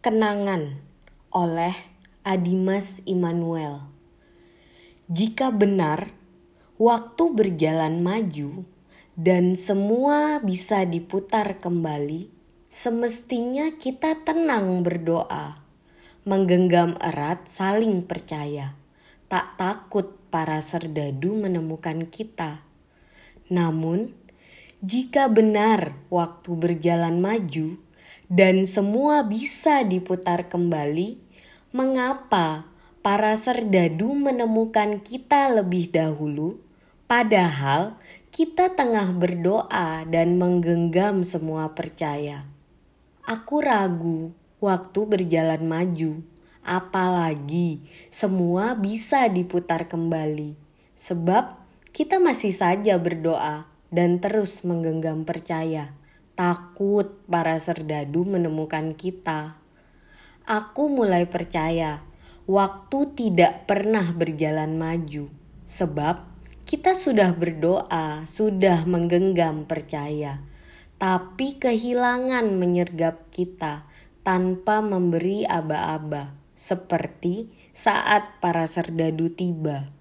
Kenangan oleh Adimas Immanuel. Jika benar waktu berjalan maju dan semua bisa diputar kembali, semestinya kita tenang berdoa, menggenggam erat saling percaya, tak takut para serdadu menemukan kita. Namun, jika benar waktu berjalan maju, dan semua bisa diputar kembali, mengapa para serdadu menemukan kita lebih dahulu, padahal kita tengah berdoa dan menggenggam semua percaya? Aku ragu waktu berjalan maju, apalagi semua bisa diputar kembali, sebab kita masih saja berdoa dan terus menggenggam percaya takut para serdadu menemukan kita. Aku mulai percaya waktu tidak pernah berjalan maju, sebab kita sudah berdoa, sudah menggenggam percaya, tapi kehilangan menyergap kita tanpa memberi aba-aba, seperti saat para serdadu tiba.